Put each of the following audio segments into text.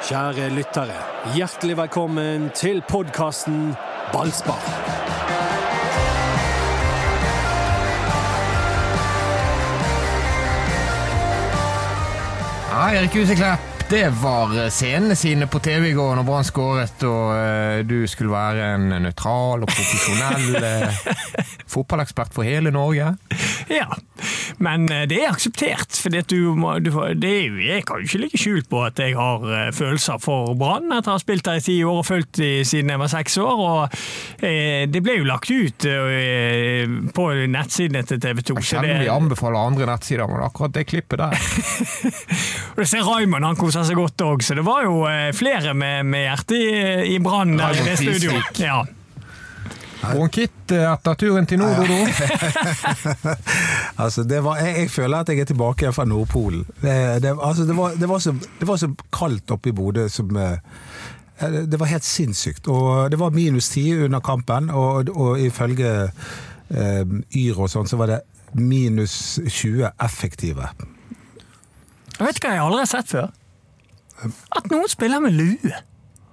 Kjære lyttere, hjertelig velkommen til podkasten Ballspar. Ja, Erik Huseklepp, det var scenene sine på TV i går når Brann skåret, og uh, du skulle være en nøytral og profesjonell uh, fotballekspert for hele Norge. Ja, men eh, det er akseptert. For du må, du, det er jo, jeg kan jo ikke ligge skjult på at jeg har eh, følelser for Brann etter å ha spilt der i ti år og fulgt dem siden jeg var seks år. og eh, Det ble jo lagt ut eh, på nettsidene til TV 2. Jeg kjenner vi anbefaler andre nettsider, men akkurat det klippet der Og Du ser Raymond han koser seg godt òg, så det var jo flere med, med hjertet i, i Brann i det studioet. Ja. En kit eh, etter turen til nord, Dodo. Altså, det var, jeg, jeg føler at jeg er tilbake fra Nordpolen. Det, det, altså, det, var, det, var så, det var så kaldt oppe i Bodø som eh, Det var helt sinnssykt. Og det var minus ti under kampen, og, og ifølge eh, Yr og sånn, så var det minus 20 effektive. Jeg vet hva jeg aldri har sett før? At noen spiller med lue.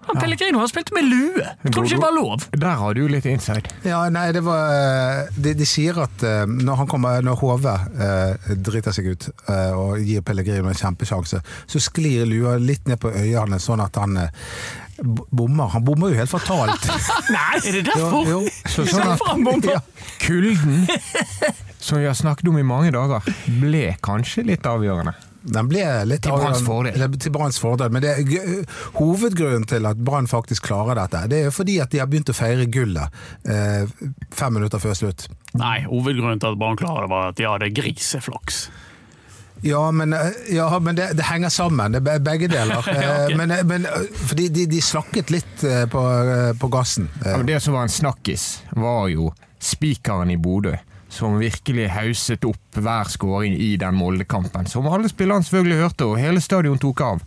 Han Pellegrino har spilt med lue! Tror du ikke det var lov? Der har du litt inside. Ja, nei, det var eh, De, de sier at eh, når han kommer Når HV eh, driter seg ut eh, og gir Pellegrino en kjempesjanse, så sklir lua litt ned på øynene, sånn at han eh, bommer. Han bommer jo helt fatalt. Nei, er det derfor? Jo, jo. Så sånn at? Ja. kulden, som vi har snakket om i mange dager, ble kanskje litt avgjørende. Den ble litt Til Branns fordel. Til Branns fordel. Men det, hovedgrunnen til at Brann faktisk klarer dette, det er fordi at de har begynt å feire gullet eh, fem minutter før slutt. Nei, hovedgrunnen til at Brann klarer det, var at de hadde griseflaks. Ja, men, eh, ja, men det, det henger sammen. Det er begge deler. Eh, men, men eh, fordi de, de slakket litt på, på gassen. Ja, men Det som var en snakkis, var jo spikeren i Bodø. Som virkelig hauset opp hver skåring i den Molde-kampen. Som alle spillerne selvfølgelig hørte, og hele stadion tok av.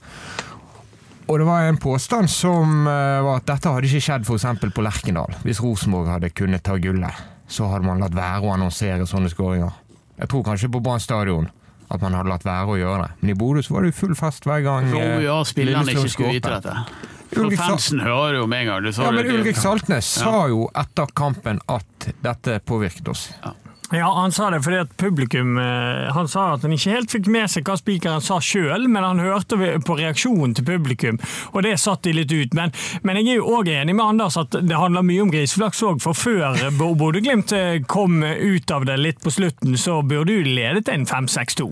Og det var en påstand som eh, var at dette hadde ikke skjedd f.eks. på Lerkendal. Hvis Rosenborg hadde kunnet ta gullet, så hadde man latt være å annonsere sånne skåringer. Jeg tror kanskje på Brann stadion at man hadde latt være å gjøre det. Men i Bodø så var det jo full fest hver gang. Jo, eh, ja, spillerne ikke skulle vite dette. Ulrik fansen hører jo med en gang. Ja, men Ulrik Saltnes sa jo etter kampen at dette påvirket oss. Ja, han sa det fordi at publikum eh, Han sa at han ikke helt fikk med seg hva spikeren sa sjøl, men han hørte på reaksjonen til publikum, og det satt de litt ut. Men, men jeg er jo òg enig med Anders at det handler mye om griseflaks òg, for før Bo- Bodø-Glimt eh, kom ut av det litt på slutten, så burde du ledet en 5-6-2.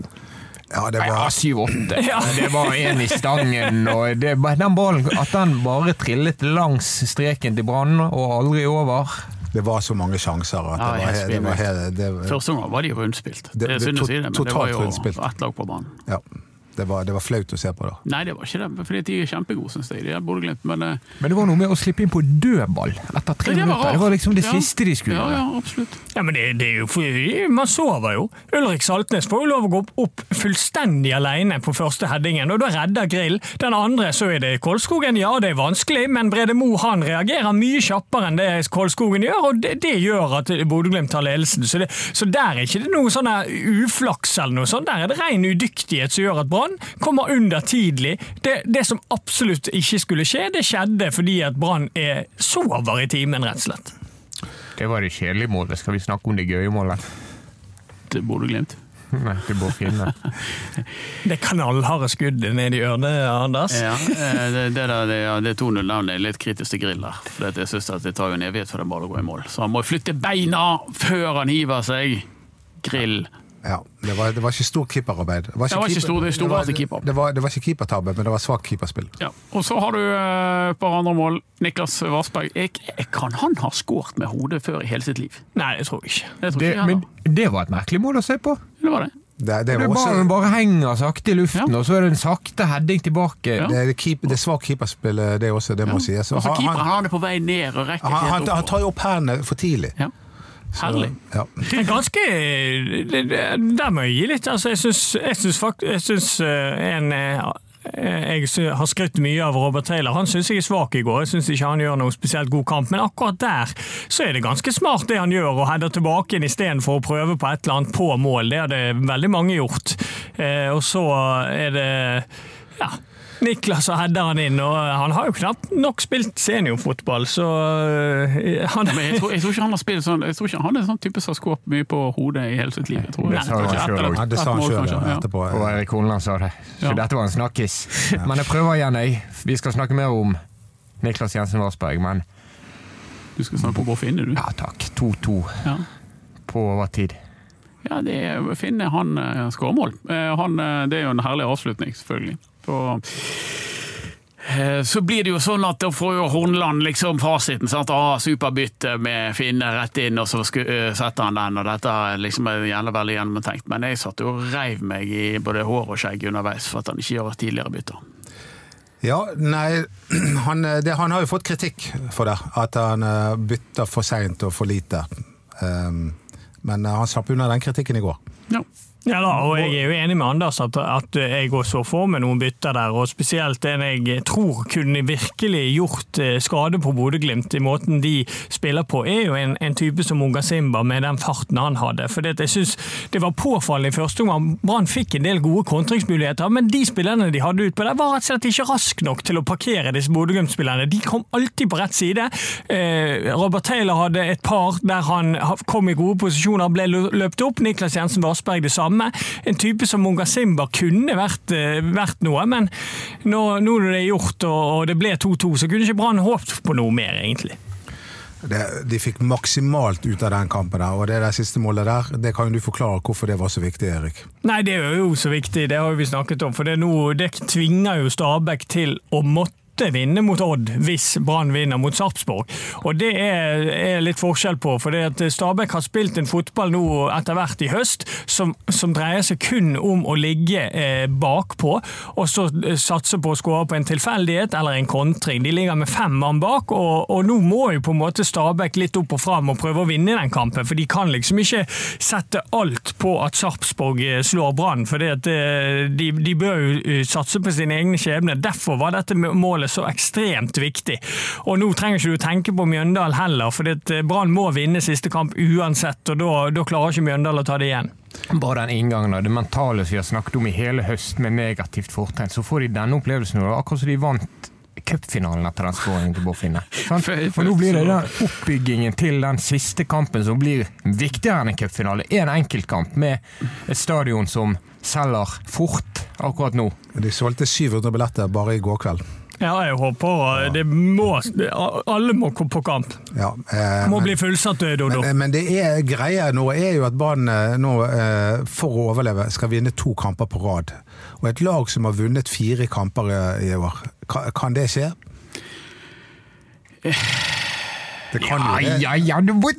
ja, det var, syv-åtte. Ja. Det var en i stangen, og det, den ballen At den bare trillet langs streken til Brann og aldri over. Det var så mange sjanser at Ja, det var, helt he- det var, det, Første gang var de rundspilt. Det- Det, er det- synd å si det, men det var jo ett lag på banen. ja, det, var, det var flaut å se på da. Nei, det var ikke det, fordi de er kjempegode, syns jeg. De er Bodø-Glimt, men eh, Men det var noe med å slippe inn på dødball etter tre det minutter. Det var liksom det Ja. siste de skulle Ja, gjøre. ja, absolutt. Ja, men det, det er jo for, Man sover jo. Ulrik Saltnes får jo lov å gå opp, opp fullstendig alene på første headingen, og da redder Grill. Den andre så er det Kolskogen. Ja, det er vanskelig, men Brede Mo han reagerer mye kjappere enn det Kolskogen gjør, og det, det gjør at Bodø-Glimt tar ledelsen. Så, det, så der er ikke det noe sånn uflaks eller noe sånt. Der er det ren udyktighet som gjør at Brann kommer under tidlig. Det, det som absolutt ikke skulle skje, det skjedde fordi at Brann er sover i timen, rett og slett. Det var det kjedelige målet. Skal vi snakke om det gøye målet? Til du glemt. Nei, til Bård Finne. Det knallharde skuddet ned i ørene, Anders. Ja, eh, det, det, der, det, ja, det er 2-0-navnet er litt kritisk til Grill der. For jeg synes at det tar jo en evighet før den ballen går i mål. Så han må flytte beina før han hiver seg. Grill. Ja, det var, det var ikke stort keeperarbeid. Det var Det var ikke stor- det stor det var- keeper. Det var, det var ikke keepertabbe, men det var svakt keeperspill. Ja. Og så har du eh, et par andre mål. Niklas Vassberg. Jeg, jeg, kan han ha skåret med hodet før i hele sitt liv? Nei, jeg tror ikke. Jeg tror Det, ikke men det var et merkelig mål å se på. Det var det. Det, det, også, Ballen bare henger sakte i luften, Ja. og så er det en sakte heading tilbake. Ja. det, er keep, det er svakt keeperspill, det også, det må sies. Så han, keeperen han, han er på vei ned og rekker han, ikke han, han tar jo opp hendene for tidlig. Ja. Herlig. Ja. Det er ganske Der må jeg gi litt. Altså, jeg syns, eh, en eh, jeg har skrytt mye av Robert Taylor. Han syns jeg er svak i går. Jeg syns ikke han gjør noe spesielt god kamp, men akkurat der så er det ganske smart det han gjør, og header tilbake inn istedenfor å prøve på et eller annet på mål. Det hadde veldig mange gjort. Eh, og så er det Ja. Niklas og header han inn, og han har jo knapt nok spilt seniorfotball, så øh, han Men jeg tror, jeg tror ikke han har spilt sånn Jeg tror ikke han er sånn type som har skåret mye på hodet i hele sitt liv. Jeg tror, Det sa han sjøl. Ja, det sa han sjøl ja. etterpå. Og Erik Holland sa det. Så dette var en snakkis. Men jeg prøver igjen, jeg. Vi skal snakke mer om Niklas Jensen Varsberg, men Du skal snakke om Bård Finne, du. ja takk. 2-2 Ja. på overtid. Ja, det er Finne han uh, skårer mål. Eh, han, eh, det er jo en herlig avslutning, selvfølgelig. Så, eh, så blir det jo sånn at da får jo Hornland liksom fasiten. sant? Ah, Superbytte med Finne rett inn, og så eh, setter han den. og Dette er liksom gjerne veldig gjennomtenkt. Men jeg satt jo og reiv meg i både hår og skjegg underveis for at han ikke gjør tidligere bytter. Ja, nei, han, det, han har jo fått kritikk for det. At han eh, bytter for seint og for lite. Um, men eh, han slapp unna den kritikken i går. Ja. Ja da, og jeg er jo enig med Anders at, at jeg også får med noen bytter der, og spesielt en jeg tror kunne virkelig gjort eh, skade på Bodø-Glimt i måten de spiller på, er jo en, en type som Unga Simba med den farten han hadde. For jeg synes det var påfallende i første omgang. Brann fikk en del gode kontringsmuligheter, men de spillerne de hadde utpå der, var rett og slett ikke raske nok til å parkere disse Bodø-Glimt-spillerne. De kom alltid på rett side. Eh, Robert Taylor hadde et par der han kom i gode posisjoner, ble løpt opp. Niklas Jensen Varsberg det samme. En type som Munga Simba kunne vært, eh, vært noe, men nå, nå når det er gjort og, og det ble 2-2, så kunne ikke Brann håpet på noe mer, egentlig. Det, de fikk maksimalt ut av den kampen der, og det der siste målet der, det kan du forklare hvorfor det var så viktig, Erik. Nei, det er jo så viktig, det har vi snakket om. For det, er nå, det tvinger jo Stabæk til å måtte vinne mot Odd hvis Brann vinner mot Sarpsborg. Og det er, er litt forskjell på, for det at Stabæk har spilt en fotball nå etter hvert i høst som, som dreier seg kun om å ligge eh, bakpå, og så eh, satse på å skåre på en tilfeldighet eller en kontring. De ligger med fem mann bak, og, og nå må jo på en måte Stabæk litt opp og fram og prøve å vinne den kampen, for de kan liksom ikke sette alt på at Sarpsborg eh, slår Brann, for det eh, de, de bør jo satse på sine egne skjebner. Derfor var dette målet så ekstremt viktig. Og nå trenger ikke du tenke på Mjøndalen heller, for eh, Brann må vinne siste kamp uansett, og da, da klarer ikke Mjøndalen å ta det igjen. Bare den inngangen og det mentale som vi har snakket om i hele høst, med negativt fortegn, så får de denne opplevelsen. og Akkurat som de vant cupfinalen etter den skåringen til Bård Finne. For nå blir det den oppbyggingen til den siste kampen som blir viktigere enn en cupfinale. En enkeltkamp med et stadion som selger fort akkurat nå. De solgte 700 billetter bare i går kveld. Ja, jeg håper ja. det må, alle må komme på kamp. Ja, eh, Må men- bli fullsatt, eh, Dodo. Men, men det er greia nå er jo at Brann eh, nå, eh, for å overleve, skal vinne to kamper på rad. Og et lag som har vunnet fire kamper i, i år, kan, kan det skje? Det kan Ja, jo det. ja, ja, du må-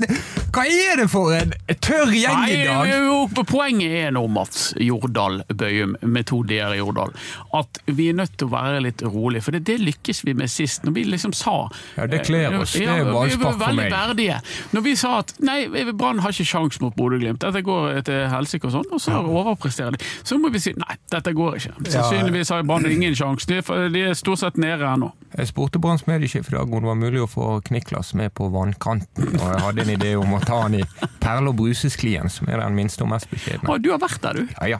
Hva er det for en tørr gjeng i dag? Nei, jo, Poenget er nå, Mats Jordal Bøyum, i Jordal, at vi er nødt til å være litt rolig. For det, det lykkes vi med sist, når vi liksom sa Ja, det kler oss. Det er Ja, var for meg. verdige. Når vi sa at nei, Brann har ikke sjans mot Bodø-Glimt, dette går til helsike og sånn, og så overpresterer de. Så må vi si nei, dette går ikke. Sannsynligvis har Brann ingen sjanse. De er stort sett nede ennå. Jeg spurte Branns mediesjef i dag om det var mulig å få Kniklas med på vannkanten, og jeg hadde en idé om å ta han i Perle og Bruses-klien, som er den minste og mest beskjedne. Å, Du har vært der, du. Ja, ja.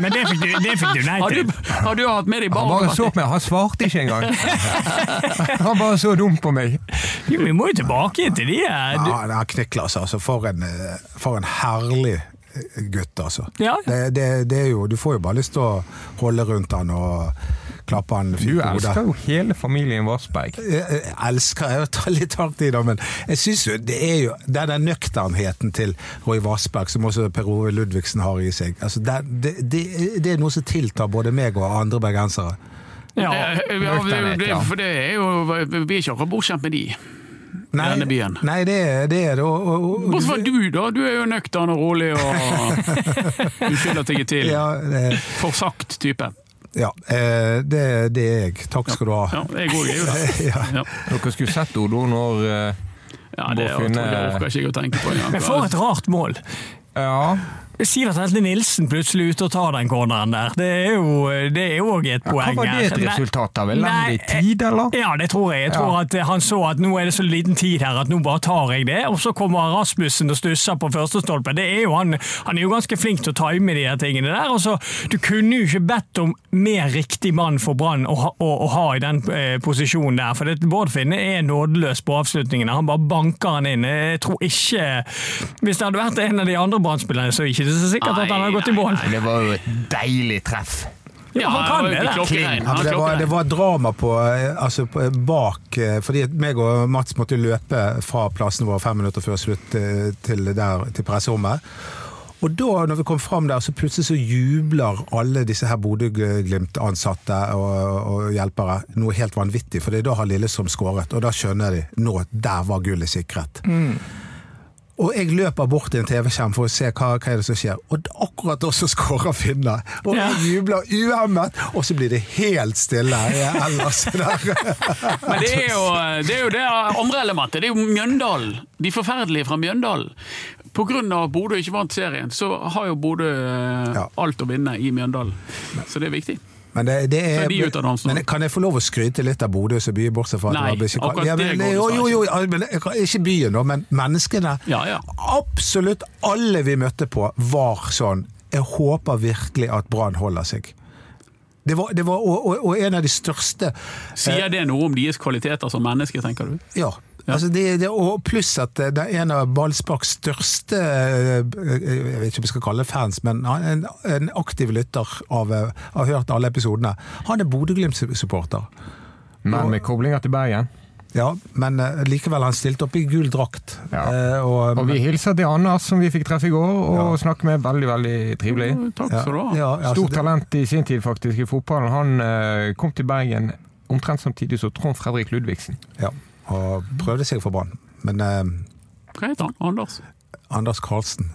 Men det fikk du, det fikk du nei Har til. du, har du hatt med deg Han bare så på meg, han svarte ikke engang. Han bare så dum på meg. Jo, vi må jo tilbake til de her. Du, Ja, Kniklas, altså. For en, eh, for en herlig eh, gutt, altså. Ja. Det, det, det er jo, du får jo bare lyst til å holde rundt han og klappe han Du hodet. Du elsker jo hele familien Varsberg. Jeg jeg elsker jeg tar litt hardt i det, men jeg synes jo det er jo det er den nøkternheten til Roy Vassberg, som også Per Ove Ludvigsen har i seg. Altså, det, det, det, det er noe som tiltar både meg og andre bergensere. ja. Ja, ja. For det er jo Vi er ikke akkurat bortskjemt med de. Nei, denne byen. Nei, det, er- det er det. Og, og, og, Bortsett fra du, da. Du er jo nøktern og rolig og Du skylder ting til. ja, det, Forsagt type. Ja eh, det, det er jeg. Takk skal du ha. Ja, jeg òg er jo det. Ja. Ja. Dere skulle sett Odo når eh, Ja, det Må finne- orker ikke jeg å tenke på engang. Men for et rart mål. Ja, Sivert Helte Nilsen plutselig ute og tar den corneren der. Det er jo det også et Ja, poeng hva var det et resultat av? Elendig tid, eller? Ja, det tror jeg. Jeg tror Ja. at Han så at nå er det så liten tid her at nå bare tar jeg det. Og så kommer Rasmussen og stusser på førstestolpen. Det er jo han, han er jo ganske flink til å time de her tingene der. Og så, du kunne jo ikke bedt om mer riktig mann for Brann å, å, å ha i den eh, posisjonen der. For det, Bård Finne er nådeløs på avslutningene. Han bare banker han inn. Jeg tror ikke Hvis det hadde vært en av de andre Brann-spillerne, så er ikke så sikkert at han hadde gått i mål. Nei, det var jo et deilig treff. Ja, han kan det, det. Ja, det, var, det var drama på, eh, altså på, bak eh, Fordi meg og Mats måtte løpe fra plassen vår fem minutter før slutt eh, til, der, til presserommet. Og da når vi kom fram der, så plutselig så jubler alle disse her Bodø-Glimt-ansatte og, og hjelpere noe helt vanvittig. For da har Lillestrøm skåret, og da skjønner de nå at der var gullet sikret. Og jeg løper bort til en TV-skjerm for å se hva, hva er det som skjer. Og akkurat da så skårer Finne. Og jeg jubler uhemmet, og så blir det helt stille ellers der. Men det er, jo, det er jo det andre elementet. Det er jo Mjøndalen. De forferdelige fra Mjøndalen. Pga. at Bodø ikke vant serien, så har jo Bodø eh, alt å vinne i Mjøndalen. Så det er viktig. Men, det, det er, de men kan jeg få lov å skryte litt av Bodø så mye, bortsett fra Nei, det var akkurat ja, men, det går jo, jo, jo, Ikke byen, da, men menneskene. Ja, ja. Absolutt alle vi møtte på, var sånn Jeg håper virkelig at Brann holder seg. Det var, det var og, og, og en av de største Sier det noe om deres kvaliteter som mennesker, tenker du? Ja. Ja. Altså det, det, og pluss at det er en av Ballsparks største eh, Jeg vet ikke om jeg skal kalle det fans, men han er en, en aktiv lytter av eh, har hørt alle episodene. Han er Bodø-Glimt-supporter. Men med koblinger til Bergen. Ja, men eh, likevel han stilte opp i gul drakt. Ja. Eh, og, Og vi hilser til Anders, som vi fikk treffe i går, og Ja. snakke med. Veldig, veldig trivelig. Takk skal du ha. Ja, altså, Stort det- talent i sin tid, faktisk, i fotballen. Han eh, kom til Bergen omtrent samtidig som Trond Fredrik Ludvigsen. Ja, og prøvde seg for Brann. Men eh, Hva heter han? Anders? Anders Karlsen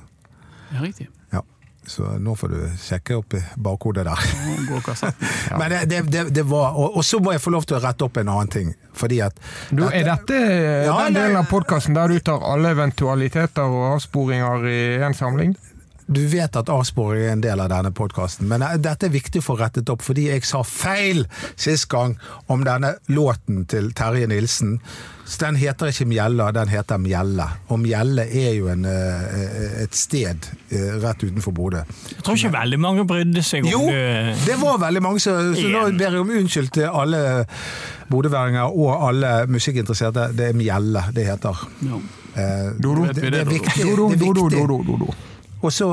Ja, riktig. Ja. Så nå får du sjekke opp i bakhodet der. ja. Men det, det, det, det var, og, og så må jeg få lov til å rette opp en annen ting. Fordi at Du, er dette eh, Ja, den delen av podkasten der du tar alle eventualiteter og avsporinger i én samling? Du vet at avsporing er en del av denne podkasten, men eh, dette er viktig å få rettet opp, fordi jeg sa feil sist gang om denne låten til Terje Nilsen. Så Den heter ikke Mjella, den heter Mjelle. Og Mjelle er jo en, eh, et sted eh, rett utenfor Bodø. Jeg tror ikke veldig mange brydde seg om Jo, det. det var veldig mange, så, så nå ber jeg om unnskyld til alle bodøværinger og alle musikkinteresserte. Det er Mjelle det heter. Ja. Eh, Dodo. det, det er viktig. Do, do, Det er do, do, viktig. Og så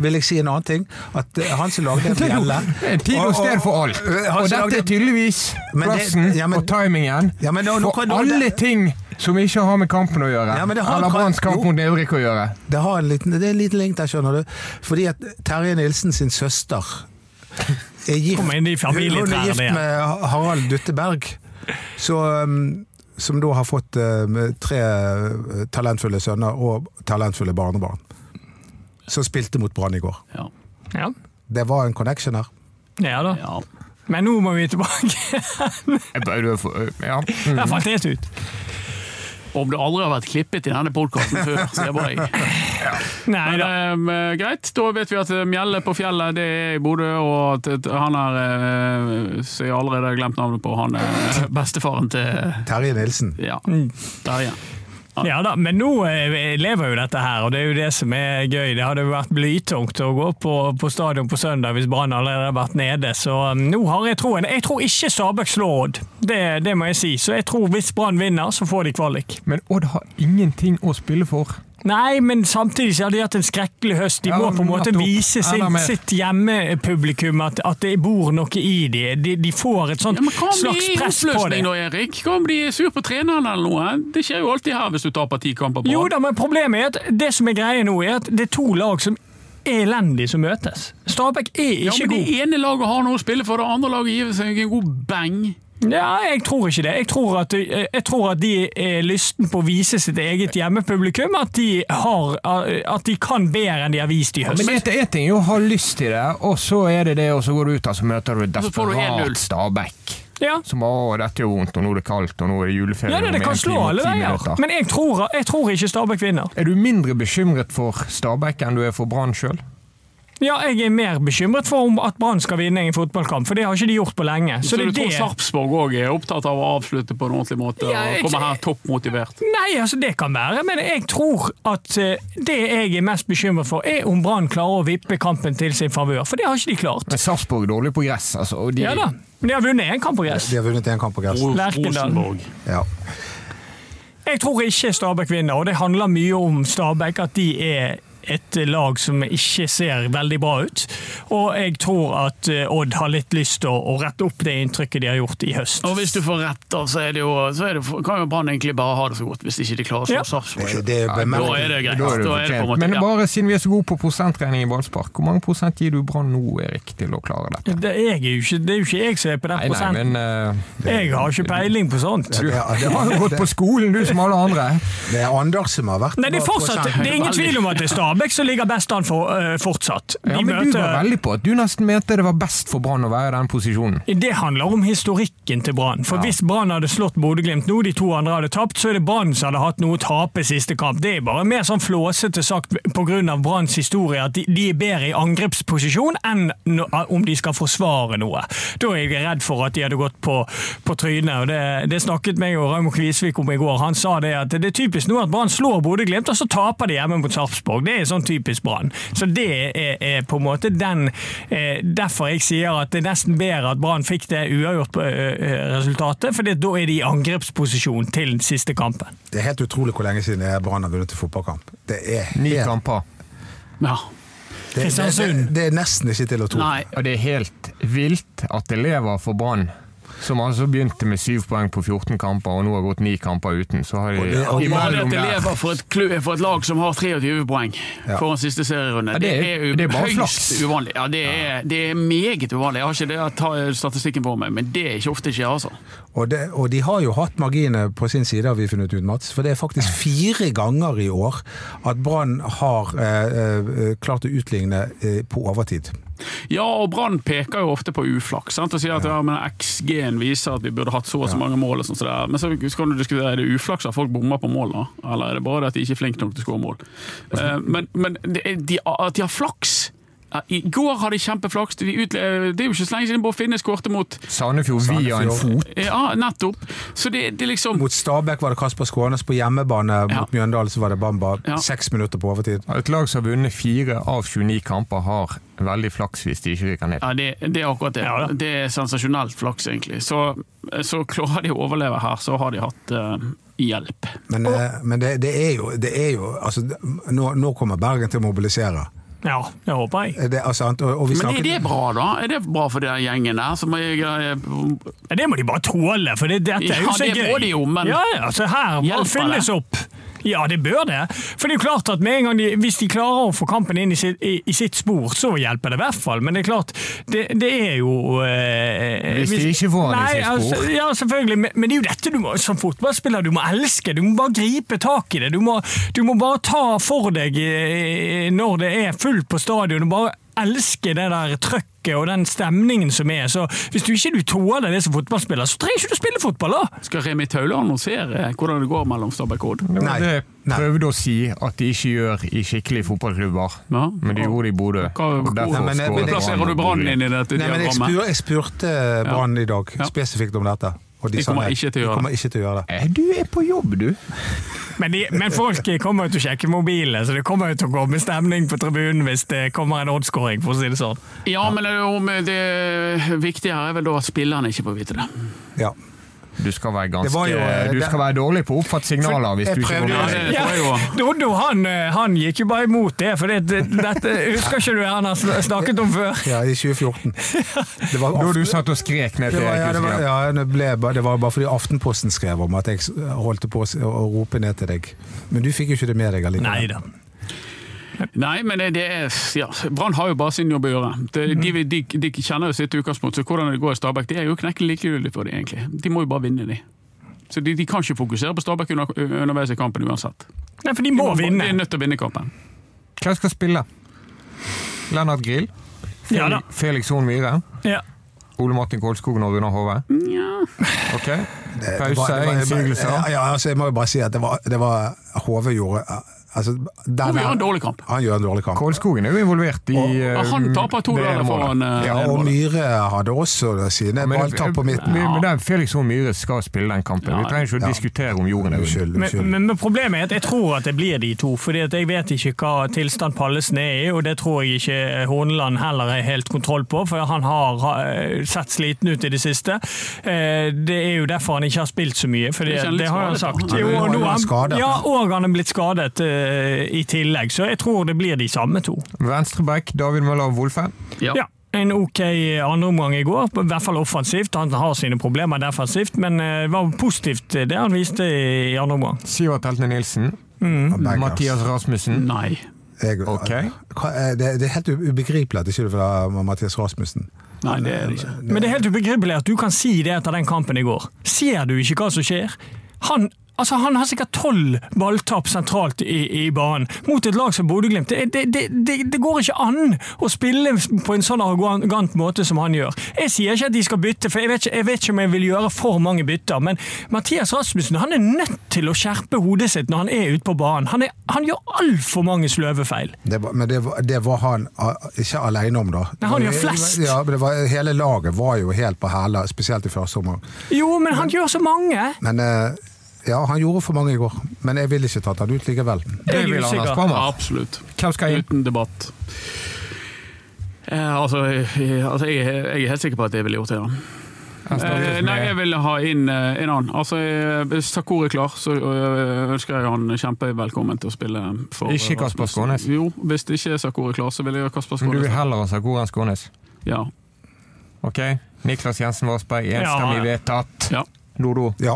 vil jeg si en annen ting. At eh, han som lagde Det en tid og sted for alt. Og dette er tydeligvis Men plassen ja, og timingen Ja, men nå- nå for kan- alle det- ting som ikke har med kampen å gjøre. Ja, har- Eller Branns kamp mot Neurik å gjøre. Det, har en liten, det er en liten link der, skjønner du. Fordi at Terje Nilsen sin søster er gift, Kommer inn i hun er gift med Harald Dutteberg. Så, um, som da har fått uh, tre talentfulle sønner og talentfulle barnebarn. Som spilte mot Brann i går. Ja. Ja. Det var en connection her. ja da. ja. Men nå må vi tilbake. Jeg bare- Ja. Mm. Der falt helt ut. Om det aldri har vært klippet i denne podkasten før, sier bare jeg. Nei Men da. eh, greit, da vet vi at Mjelle på fjellet det er i Bodø, og at han er eh, Så jeg har allerede glemt navnet på han er bestefaren til Terje Nilsen. Ja, Mm. Ja da, men nå eh, lever jo dette her, og det er jo det som er gøy. Det hadde jo vært blytungt å gå på, på stadion på søndag hvis Brann allerede hadde vært nede. Så um, nå har jeg troen. Jeg tror ikke Stabæk slår Odd, det, det må jeg si. Så jeg tror hvis Brann vinner, så får de kvalik. Men Odd har ingenting å spille for. Nei, men samtidig så har de hatt en skrekkelig høst. De Ja, må på en måte vise sin, sitt hjemmepublikum at, at det bor noe i dem. De, de får et sånt Ja, men slags press på det. da, Erik? Hva om de er sur på treneren eller noe? Det skjer jo alltid her hvis du taper ti kamper på Jo da, men problemet er at det som er greia nå, er at det er to lag som er elendige som møtes. Stabæk er Ja, ikke men god. Det ene laget har noe å spille for, det andre laget gir seg en god bang. Ja, jeg tror ikke det. Jeg tror at, jeg tror at de er lysten på å vise sitt eget hjemmepublikum. At de, har, at de kan bedre enn de har vist i høst. Men det er ting å ha lyst til det, og så er det det, og så går du ut og så møter du et får du 1-0. desperat Stabæk. Ja. Som å, dette gjør vondt, og nå er det kaldt, og nå er det juleferie. Ja, det, det kan slå alle veier. Men jeg tror, jeg tror ikke Stabæk vinner. Er du mindre bekymret for Stabæk enn du er for Brann sjøl? Ja, jeg er mer bekymret for om at Brann skal vinne en fotballkamp, for det har ikke de gjort på lenge. Så, det du tror det- Sarpsborg òg er opptatt av å avslutte på en ordentlig måte Ja, jeg- og komme her toppmotivert? Nei, altså det kan være, men jeg tror at eh, det jeg er mest bekymret for, er om Brann klarer å vippe kampen til sin favør, for det har ikke de klart. Men Sarpsborg er dårlig på gress, altså. Og de, Ja da, men de har vunnet én kamp på gress. De har vunnet én kamp på gress. Rosenborg. Ja. Jeg tror ikke Stabæk vinner, og det handler mye om Stabæk, at de er et lag som ikke ser veldig bra ut. Og jeg tror at eh, Odd har litt lyst til å, rette opp det inntrykket de har gjort i høst. Og hvis du får rett, da, så, er det jo, så er det, kan jo Brann egentlig bare ha det så godt, hvis ikke de klarer å slå Ja. Sarpsborg. Da er det greit. Er det Da er det på en måte, Men bare siden vi er så gode på prosentregning i ballspark, hvor mange prosent gir du Brann nå, Erik, til å klare dette? Det, jeg er jo ikke, det er jo ikke jeg som er på den Nei, nei, prosenten. men eh, Jeg har ikke peiling på sånt. du, Det du har jo gått på skolen, du som alle andre. Det er Anders som har vært Nei, det er, fortsatt, det er ingen tvil om at det er Stabæk som ligger best an for, uh, fortsatt. De Ja, men du var veldig på at du nesten mente det var best for Brann å være i den posisjonen. det handler om historikken til Brann. For Hvis Brann hadde slått Bodø-Glimt nå, de to andre hadde tapt, så er det Brann som hadde hatt noe å tape siste kamp. Det er bare mer sånn flåsete sagt pga. Branns historie at de, de er bedre i angrepsposisjon enn no, om de skal forsvare noe. Da er jeg redd for at de hadde gått på, på trynet. og Det, det snakket meg og Raymond Kvisvik om i går. Han sa det at det er typisk nå at Brann slår Bodø-Glimt, og så taper de hjemme mot Sarpsborg. Det er sånn typisk Brann. Så det er, er på en måte den eh, Derfor jeg sier at det er nesten bedre at Brann fikk det uavgjort-resultatet, for da er de i angrepsposisjon til den siste kampen. Det er helt utrolig hvor lenge siden Brann har vunnet en fotballkamp. Det er, Ni kamper. Ja. det, det, det, det er nesten ikke til å tro. Nei, Og det er helt vilt at elever lever for Brann. Som altså begynte med syv poeng på 14 kamper, og nå har gått ni kamper uten. Så har de Og det- og imellom at der lever for et, klu- for et lag som har 23 poeng Ja. foran siste serierunde, Ja, det, det er- det er høyst uvanlig. Ja, det er, det er meget uvanlig. Jeg har ikke det å ta statistikken på meg, men det er ikke ofte skjer, altså. Og, det, og de har jo hatt marginene på sin side, har vi funnet ut, Mats. For det er faktisk fire ganger i år at Brann har eh, eh, klart å utligne eh, på overtid. Ja, og Brann peker jo ofte på uflaks sant? og sier at ja, XG-en viser at vi burde hatt så og så mange mål. og sånt, så der. Men så skal du diskutere, er det uflaks at folk bommer på mål, da? Eller er det bare det at de ikke er flinke nok til å skåre mål? Eh, men men de, at de har flaks I går hadde de kjempeflaks. De utle det er jo ikke så lenge siden de bare finne skårte mot Sandefjord via en fot. Ja, nettopp. Så det, det liksom Mot Stabæk var det Kasper Skånes, på hjemmebane Ja. mot Mjøndalen så var det Bamba. Ja. Seks minutter på overtid. Et lag som har vunnet fire av 29 kamper, har veldig flaks hvis de ikke ryker ned. Ja, det, det er akkurat det. Ja, det er sensasjonelt flaks, egentlig. Så, så klarer de å overleve her, så har de hatt uh hjelp. Men, eh, men det, det er jo, det er jo altså, nå, nå kommer Bergen til å mobilisere. Ja, det håper jeg. Det, altså, og, og vi Men er det bra, da? Er det bra for den gjengen der? Som er, Ja, Det må de bare tåle, for det, dette er jo Ja, det må de jo, men ja, ja, altså Her må det fylles det? opp. Ja, det bør det. For det er jo klart at med en gang de, Hvis de klarer å få kampen inn i sitt, i, i sitt spor, så hjelper det i hvert fall. Men det er klart, det, det er jo eh, Hvis de ikke får den i sitt spor. Altså, ja, selvfølgelig. Men, men det er jo dette du må, som fotballspiller du må elske. Du må bare gripe tak i det. Du må, du må bare ta for deg eh, når det er fullt på stadion. og bare elske det der trøkket og den stemningen som er. Så Hvis du ikke du tåler det som fotballspiller, så trenger ikke du spille fotball, da! Skal Remi Taule annonsere hvordan det går mellom Stabæk og Odd? Nei. det prøvde å si at de ikke gjør i skikkelige fotballklubber. Ja. Men de gjorde det i Bodø. Det- Plasserer du Brann inn i dette Nei, men jeg, spur, jeg spurte Brann i dag Ja. spesifikt om dette. Og De de, kommer ikke til å De kommer ikke til å gjøre det. Eh, Du er på jobb, du. Men, de, men folk kommer jo til å sjekke mobilene, så det kommer jo til å gå med stemning på tribunen hvis det kommer en oddskåring, for å si det sånn. Ja, men det, det viktige her er vel da at spillerne ikke får vite det. Ja. Du skal være ganske jo, eh, Du det- skal være dårlig på å oppfatte signaler hvis jeg du ikke går med Ja. Doddo han, eh, han gikk jo bare imot det, for det, det, dette husker ikke du han har snakket om før? ja, i 2014. Det var, Da du satt og skrek ned det til var, ja, det, var, ja, det, ble, bare- det var bare fordi Aftenposten skrev om at jeg holdt på å rope ned til deg. Men du fikk jo ikke det med deg allikevel. Nei men det er ja, Brann har jo bare sin jobb å gjøre. De, de, de, de kjenner jo sitt utgangspunkt, så hvordan det går i Stabæk, det er jo knekkelig likegyldig for dem, egentlig. De må jo bare vinne, de. Så de, de kan ikke fokusere på Stabæk under, underveis i kampen uansett. Nei, for de må De vinne. er nødt til å vinne kampen. Hvem skal spille? Lennart Grill? Ja da. Felix Horn Myhre? Ja. Ole Martin Kolskogen og Runar Hove? Ja. Ok. Pause, innsigelser. Ja, ja, altså, jeg må jo bare si at det var, det var Hove gjorde altså, den Og er- gjør en dårlig kamp. Han gjør en dårlig kamp. Kålskogen er jo involvert i Ja, han eh, taper to dager foran eh, Ja, og Myhre hadde også sine Men- balltap på midten. Men, men Felix Horn Myhre skal spille den kampen. Vi trenger ikke å Ja. diskutere om jorden er. Unnskyld. Men, men, problemet er at jeg tror at det blir de to. fordi jeg vet ikke hva tilstand Pallesen er i, og det tror jeg ikke Horneland heller er helt kontroll på, for han har sett sliten ut i det siste. Eh, Det er jo derfor han ikke har spilt så mye, for det, det, har han sagt. Jo, og han nå han- Ja, og han er blitt skadet eh, i tillegg, så jeg tror det blir de samme to. Venstreback David Møller Wolfe. Ja. Ja, En ok andreomgang i går, i hvert fall offensivt. Han har sine problemer defensivt, men eh, det var positivt eh, det han viste i andre omgang. Sivert Heltne Nilsen. Mm. Mathias Rasmussen. Nei. Jeg, okay. Eh, det, det er helt ubegripelig at det ikke var Mathias Rasmussen. Nei, det er det ikke. Men det er helt ubegripelig at du kan si det etter den kampen i går. Ser du ikke hva som skjer? Han, altså, han har sikkert tolv balltap sentralt i, i banen mot et lag som Bodø-Glimt. Det, det, det, det, det går ikke an å spille på en sånn arrogant måte som han gjør. Jeg sier ikke at de skal bytte, for jeg vet ikke, jeg vet ikke om jeg vil gjøre for mange bytter, men Mathias Rasmussen han er nødt til å skjerpe hodet sitt når han er ute på banen. Han, er, han gjør altfor mange sløve feil. Det var, men det var, det var han ikke alene om, da. Nei, han gjør flest. Ja, men det var, hele laget var jo helt på hæla, spesielt i første omgang. Jo, men han gjør så mange! Men eh, ja, han gjorde for mange i går. Men jeg ville ikke tatt han ut likevel. Det Jeg vil han. Absolutt. Hvem skal inn? Uten debatt. Eh, altså, jeg, altså jeg, jeg er helt sikker på at jeg ville gjort det. Ja. Eh, nei, jeg vil ha inn eh, en annen. Altså, eh, Hvis Sakur er klar, så eh, ønsker jeg han kjempevelkommen til å spille for Ikke Kasper Skånes? Jo, hvis ikke Sakur er klar, så vil jeg gjøre Kasper Men du vil heller ha Sakura enn Skånes? Ja. Ok. Niklas Jensen Varsberg, enstemmig Ja, ja. vedtatt. ja. Dodo. Ja,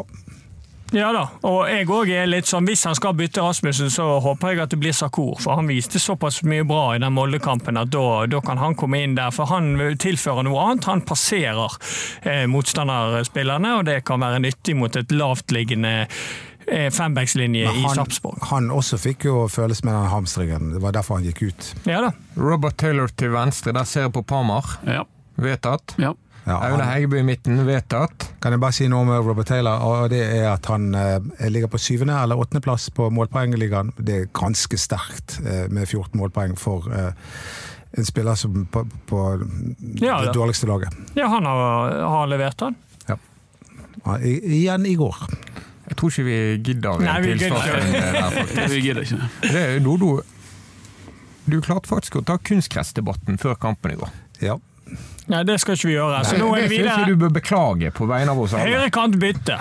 Ja da, og jeg òg er litt sånn Hvis han skal bytte Rasmussen, så håper jeg at det blir Sakur. For han viste såpass mye bra i den Molde-kampen at da, da kan han komme inn der. For han tilfører noe annet. Han passerer eh, motstanderspillerne, og det kan være nyttig mot et lavtliggende eh, fembackslinje i Sarpsborg. han også fikk jo føles med den hamstringen. Det var derfor han gikk ut. Ja da. Robert Taylor til venstre, der ser jeg på Pamar. ja. Vedtatt. ja. Ja, Aune Heggebø i midten, vedtatt. kan jeg bare si noe om Robert Taylor? og Det er at han eh, ligger på syvende eller åttendeplass på målpoengligaen. Det er ganske sterkt eh, med 14 målpoeng for eh, en spiller som på, på Ja, det dårligste laget. Ja, han har, har levert, han. Ja, i, igjen i går. Jeg tror ikke vi gidder der, faktisk. Vi gidder ikke. Det Dodo Du klarte faktisk å ta kunstgressdebatten før kampen i går. Ja. Nei, det skal ikke vi gjøre. Så nå er det syns jeg du bør beklage på vegne av oss alle. Høyrekant bytte.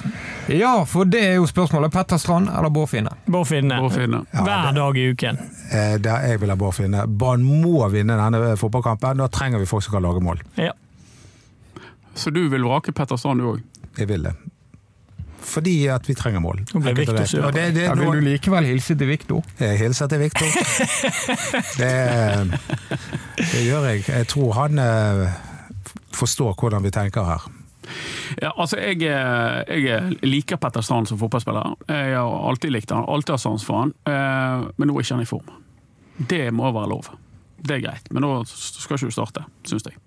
Ja, for det er jo spørsmålet. Petter Strand eller Bård Finne? Bård Finne. Bård Finne. Hver dag i uken. Eh, Der jeg vil ha Bård Finne. Brann må vinne denne fotballkampen. Da trenger vi folk som kan lage mål. Ja. Så du vil vrake Petter Strand, du òg? Jeg vil det. Fordi at vi trenger mål. Og Victor det. Og det, det, Ja, vil du likevel hilse til Viktor? Jeg hilser til Viktor. Det, det gjør jeg. Jeg tror han eh, forstår hvordan vi tenker her. Ja, altså, jeg, eh, jeg liker Petter Strand som fotballspiller. Jeg har alltid likt han, alltid hatt sans for han. Eh, Men nå er ikke han i form. Det må være lov. Det er greit, men nå skal ikke du starte, syns jeg.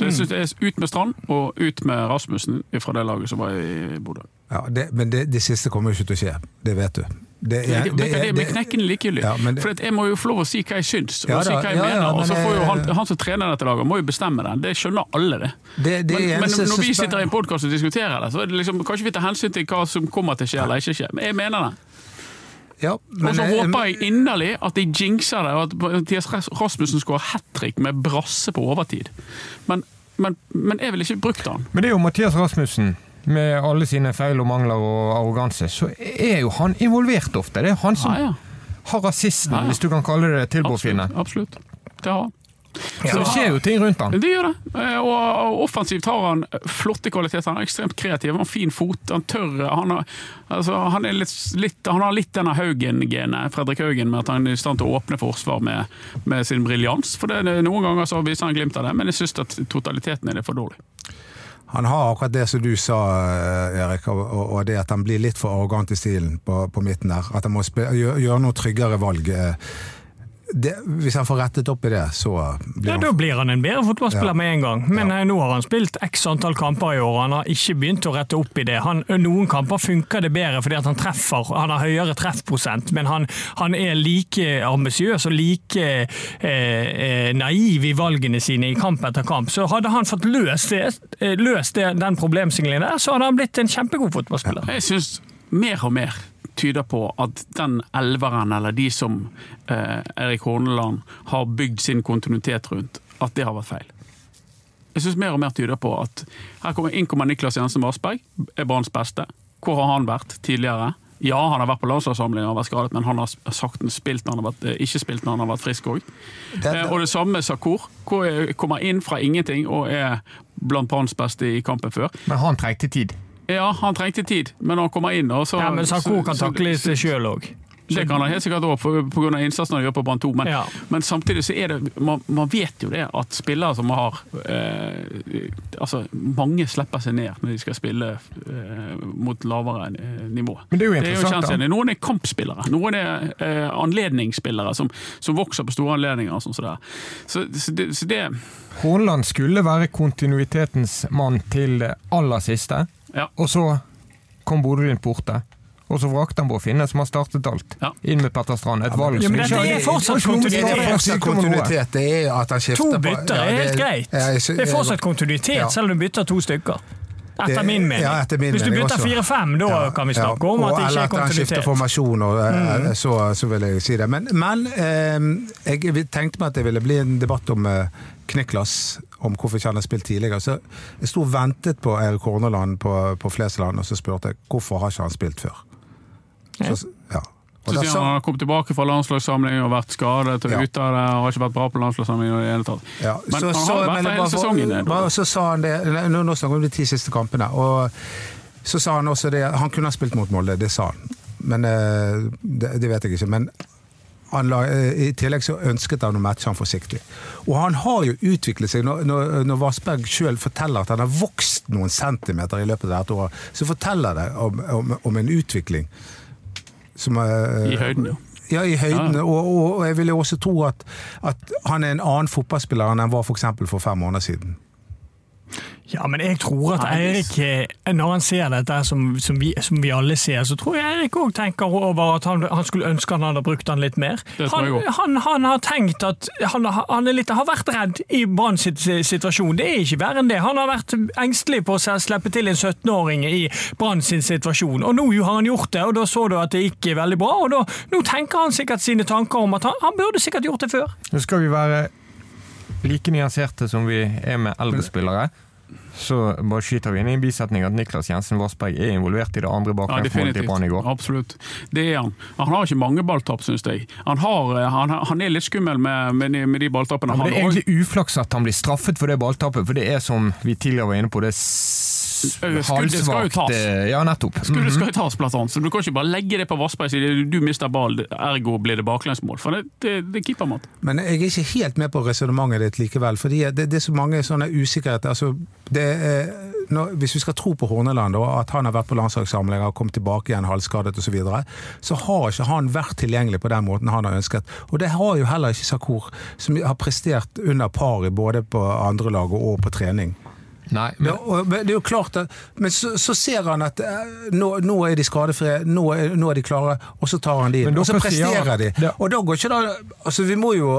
Det synes jeg er Ut med Strand, og ut med Rasmussen fra det laget som var i Bodø. Ja, det, men det, det siste kommer jo ikke til å skje. Det vet du. Det, Det, det, det, er med knekken likegyldig. Ja, det- For at jeg må jo få lov å si hva jeg syns, og Ja si hva jeg ja, ja, mener. og så får jo han, han som trener dette laget, må jo bestemme det. Det skjønner alle, det. det, det Men, men når vi sitter i en podkast og diskuterer det, så er det liksom, kan vi ta hensyn til hva som kommer til å skje eller ikke skje. Men jeg mener det. ja, Og så eh, håper jeg inderlig at de jinxer det, og at Mathias Rasmussen skårer hat trick med brasse på overtid. Men, men, men jeg ville ikke brukt han. Men det er jo Mathias Rasmussen, med alle sine feil og mangler og arroganse, så er jo han involvert ofte. Det er han som Ja, ja. har rasisten, Ja, hvis du kan kalle det det, til Bård Absolutt. absolutt. Det har han. Så det skjer jo ting rundt han. Det gjør det. Eh, Og offensivt har han flotte kvaliteter. Han er ekstremt kreativ, han har fin fot, han tør Han har, altså, han litt, litt, han har litt denne Haugen-genet, Fredrik Haugen, med at han er i stand til å åpne forsvar med, med sin briljans. For det, Noen ganger så viser han glimt av det, men jeg syns at totaliteten er det for dårlig. Han har akkurat det som du sa, eh, Erik, og, det at han blir litt for arrogant i stilen på, på midten der. At han må gjøre noe tryggere valg. eh. Det, hvis han får rettet opp i det, så blir Ja, han Da blir han en bedre fotballspiller Ja. med en gang. Men ja. nå har han spilt x antall kamper i år, han har ikke begynt å rette opp i det. Han, noen kamper funker det bedre fordi at han treffer, han har høyere treffprosent, men han, han er like ambisiøs og like eh, eh, naiv i valgene sine i kamp etter kamp. Så hadde han fått løst, det, eh, løst det, den problemstillingen der, så hadde han blitt en kjempegod fotballspiller. Jeg syns mer og mer tyder på at den elveren, eller de som eh, Erik Horneland har bygd sin kontinuitet rundt, at det har vært feil. Jeg syns mer og mer tyder på at her kommer, inn kommer Niklas Jensen Vassberg, er Branns beste. Hvor har han vært tidligere? Ja, han har vært på landslagssamling og vært skadet, men han har sakten spilt når han har vært, eh, ikke spilt når han har vært frisk òg. Eh, og det samme med Sakur. Kommer inn fra ingenting og er blant Branns beste i kampen før. Men han trengte tid. Ja, han trengte tid, men når han kommer inn og så, Ja, men Sarko kan takle seg sjøl òg. Det kan han helt sikkert òg, pga. innsatsen han gjør på Brann 2. Men, Ja. men samtidig så er det man, man vet jo det at spillere som har eh, Altså, mange slipper seg ned når de skal spille eh, mot lavere eh, nivå. Men det er jo Det interessant, da. Noen er kampspillere, noen er eh, anledningsspillere som, som vokser på store anledninger. Sånn så, er. Så, så, det, så det Hornland skulle være kontinuitetens mann til det aller siste, Ja. og så kom Bodø-Glimt borte. Og så vrakte han Bård Finne, som har startet alt. Ja. Inn med Petter Strand. Et valg Ja, som men er Det er fortsatt kontinuitet. Det er at han skifter To på- bytter ja, er helt greit. ja, Det er fortsatt kontinuitet, Ja. selv om du bytter to stykker. Etter Det- min mening. ja, etter min Hvis du bytter fire-fem, da Ja, kan vi ja. snakke om at det ikke eller er at han skifter formasjon, og, Mm. eh, så, så vil jeg si det. Men, men eh, jeg tenkte meg at det ville bli en debatt om eh, Kniklas, om hvorfor ikke han har spilt tidligere. Så jeg sto og ventet på Erik Horneland på, på Flesland, og så spurte jeg hvorfor har ikke han spilt før. Så, ja. Og Så sier han har kommet tilbake fra landslagssamling og vært skadet og Ja. ute av det. og Har ikke vært bra på landslagssamling i det hele tatt. Ja, Men så, han så, har vært men hele sesongen. bare- Så sa han det, nå, nå snakker vi om de ti siste kampene, og så sa han også det, han kunne ha spilt mot Molde, det sa han. Men eh, det, det vet jeg ikke. Men la, eh, i tillegg så ønsket han å matche han forsiktig. Og han har jo utviklet seg. Når, når, når Vassberg sjøl forteller at han har vokst noen centimeter i løpet av dette året, så forteller det om, om, om en utvikling som eh, I høyden, ja. ja, i høyden. Ja. Og, og, jeg vil jo også tro at, at han er en annen fotballspiller enn han var for, for fem måneder siden. Ja, men jeg tror at Eirik, eh, når han ser dette som, som, vi, som vi alle ser, så tror jeg Eirik òg tenker over at han, han skulle ønske han hadde brukt han litt mer. Han, han, han har tenkt at han, han er litt, har vært redd i Brann situasjon. Det er ikke verre enn det. Han har vært engstelig på å slippe til en 17-åring i Brann sin situasjon. Og nå har han gjort det, og da så du at det gikk veldig bra. Og da, nå tenker han sikkert sine tanker om at han, han burde sikkert gjort det før. Nå skal vi være like nyanserte som vi er med eldre spillere. Så bare skyter vi inn i en bisetning at Niklas Jensen Vassberg er involvert i det andre Ja, baklengsmålet til Brann i går. Absolutt. Det er han. Han har ikke mange balltap, syns jeg. Han, har, eh, han, han er litt skummel med, med, de, med de balltappene. Ja, det er egentlig uflaks at han blir straffet for det balltappet, for det er som vi tidligere var inne på, det er Skuddet skal jo tas. eh, Ja, nettopp. Skuddet Mhm. skal jo tas, blant annet. Så du kan ikke bare legge det på Vassberg og si du mister ball, ergo blir det baklengsmål. For det, det, det er keepermat. Men jeg er ikke helt med på resonnementet ditt likevel. fordi det, det er så mange sånne usikkerheter. Altså, det er, når, hvis vi skal tro på Horneland, og at han har vært på landslagssamlinger og kommet tilbake igjen halvskadet osv., så, videre, så har ikke han vært tilgjengelig på den måten han har ønsket. Og det har jo heller ikke Sakur, som har prestert under pari både på andre lag og på trening. Nei, Ja, men, og, men det er jo klart at, men så, så ser han at eh, nå, nå er de skadefrie, nå nå er de klare, og så tar han de inn. Og så presterer de. Ja. Og da går ikke det altså vi må jo,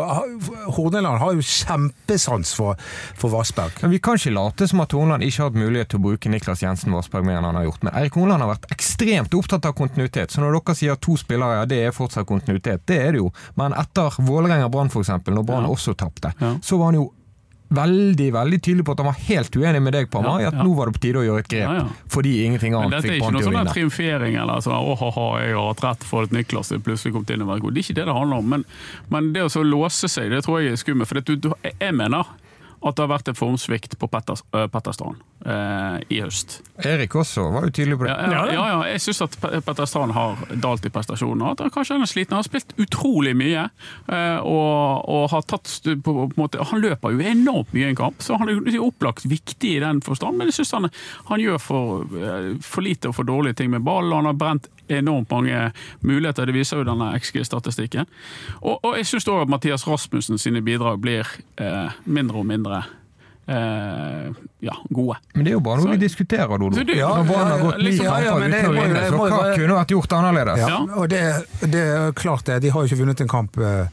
Horneland har jo kjempesans for, for Vassberg. men vi kan ikke late som at Horneland ikke har hatt mulighet til å bruke Niklas Jensen Vassberg mer enn han har gjort. Men Erik Horneland har vært ekstremt opptatt av kontinuitet. Så når dere sier to spillere, ja det er fortsatt kontinuitet, det er det jo. Men etter Vålerenga-Brann f.eks., når Brann Ja. også tapte, Ja. så var han jo veldig veldig tydelig på at han var helt uenig med deg, Pamma, Ja, i at nå var det på tide å gjøre et grep. Ja, ja. Fordi ingenting annet dette er fikk ikke Brann til å ikke noe sånn triumfering eller sånn åh-ha, jeg har hatt rett for at Niklas er plutselig kom til å være god. Det er ikke det det handler om. Men, men det å så låse seg, det tror jeg er skummelt. For du, jeg mener at det har vært en formsvikt på Petter, øh, eh, i høst. Erik også var jo tydelig på det. Ja, ja, ja, ja jeg syns at Petterstrand har dalt i prestasjoner. At han kanskje han er sliten. Han har spilt utrolig mye. eh, Og, og har tatt på, på en måte, Han løper jo enormt mye i en kamp, så han er opplagt viktig i den forstand. Men jeg syns han, han gjør for, eh, for lite og for dårlige ting med ball. Han har brent enormt mange muligheter. Det viser jo denne XG-statistikken. Og, og jeg syns òg at Mathias Rasmussen sine bidrag blir eh, mindre og mindre eh, ja, gode. Men det er jo bare noe Så- vi diskuterer, Dodo. Du- Ja, Når Brann har gått ni liksom- ja, ja, kamper uten å vinne, så hva bare- kunne vært gjort annerledes? Ja, Ja. og det, det er klart det. De har jo ikke vunnet en kamp eh,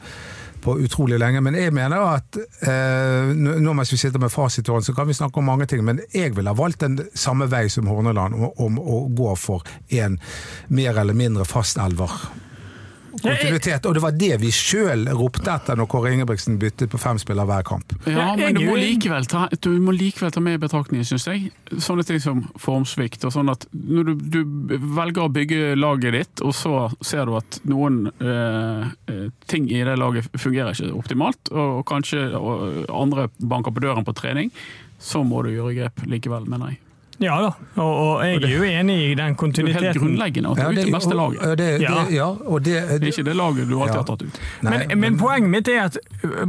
på utrolig lenge. Men jeg mener at eh, nå mens vi sitter med fasit så kan vi snakke om mange ting. Men jeg ville ha valgt den samme vei som Horneland, om, om å gå for en mer eller mindre fast elver. Kontinuitet. Og det var det vi sjøl ropte etter når Kåre Ingebrigtsen byttet på fem spillere hver kamp. Ja, men du må, likevel ta, du må likevel ta med i betraktningen, syns jeg, sånne ting som formsvikt. og sånn at Når du, du velger å bygge laget ditt, og så ser du at noen eh, eh, ting i det laget fungerer ikke optimalt, og kanskje og andre banker på døren på trening, så må du gjøre grep likevel, mener jeg. Ja da, og, og jeg er jo enig i den kontinuiteten. Det er helt grunnleggende at å er ut det beste laget. og det, Ja. det, ja, og det, Det er ikke det laget du alltid Ja. har tatt ut. Nei, Men, men poenget mitt er at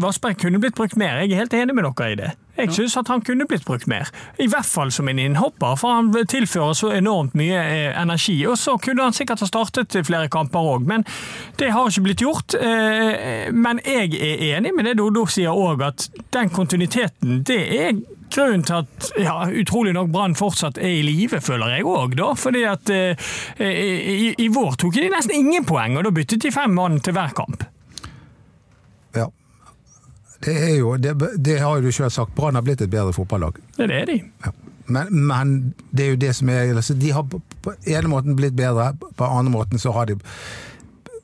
Vassberg kunne blitt brukt mer. Jeg er helt enig med dere i det. Jeg syns at han kunne blitt brukt mer. I hvert fall som en innhopper, for han tilfører så enormt mye eh, energi. Og så kunne han sikkert ha startet flere kamper òg, men det har ikke blitt gjort. Eh, Men jeg er enig med det Dodo sier òg, at den kontinuiteten, det er grunnen til at ja, utrolig nok Brann fortsatt er i live, føler jeg òg, da. Fordi at eh, i, i vår tok de nesten ingen poeng, og da byttet de fem mann til hver kamp. Ja. Det, er jo, det, det har jo du sjøl sagt, Brann har blitt et bedre fotballag. Det er de. Ja. Men, men det er jo det som er altså, De har på, ene måten blitt bedre, på andre måten så har de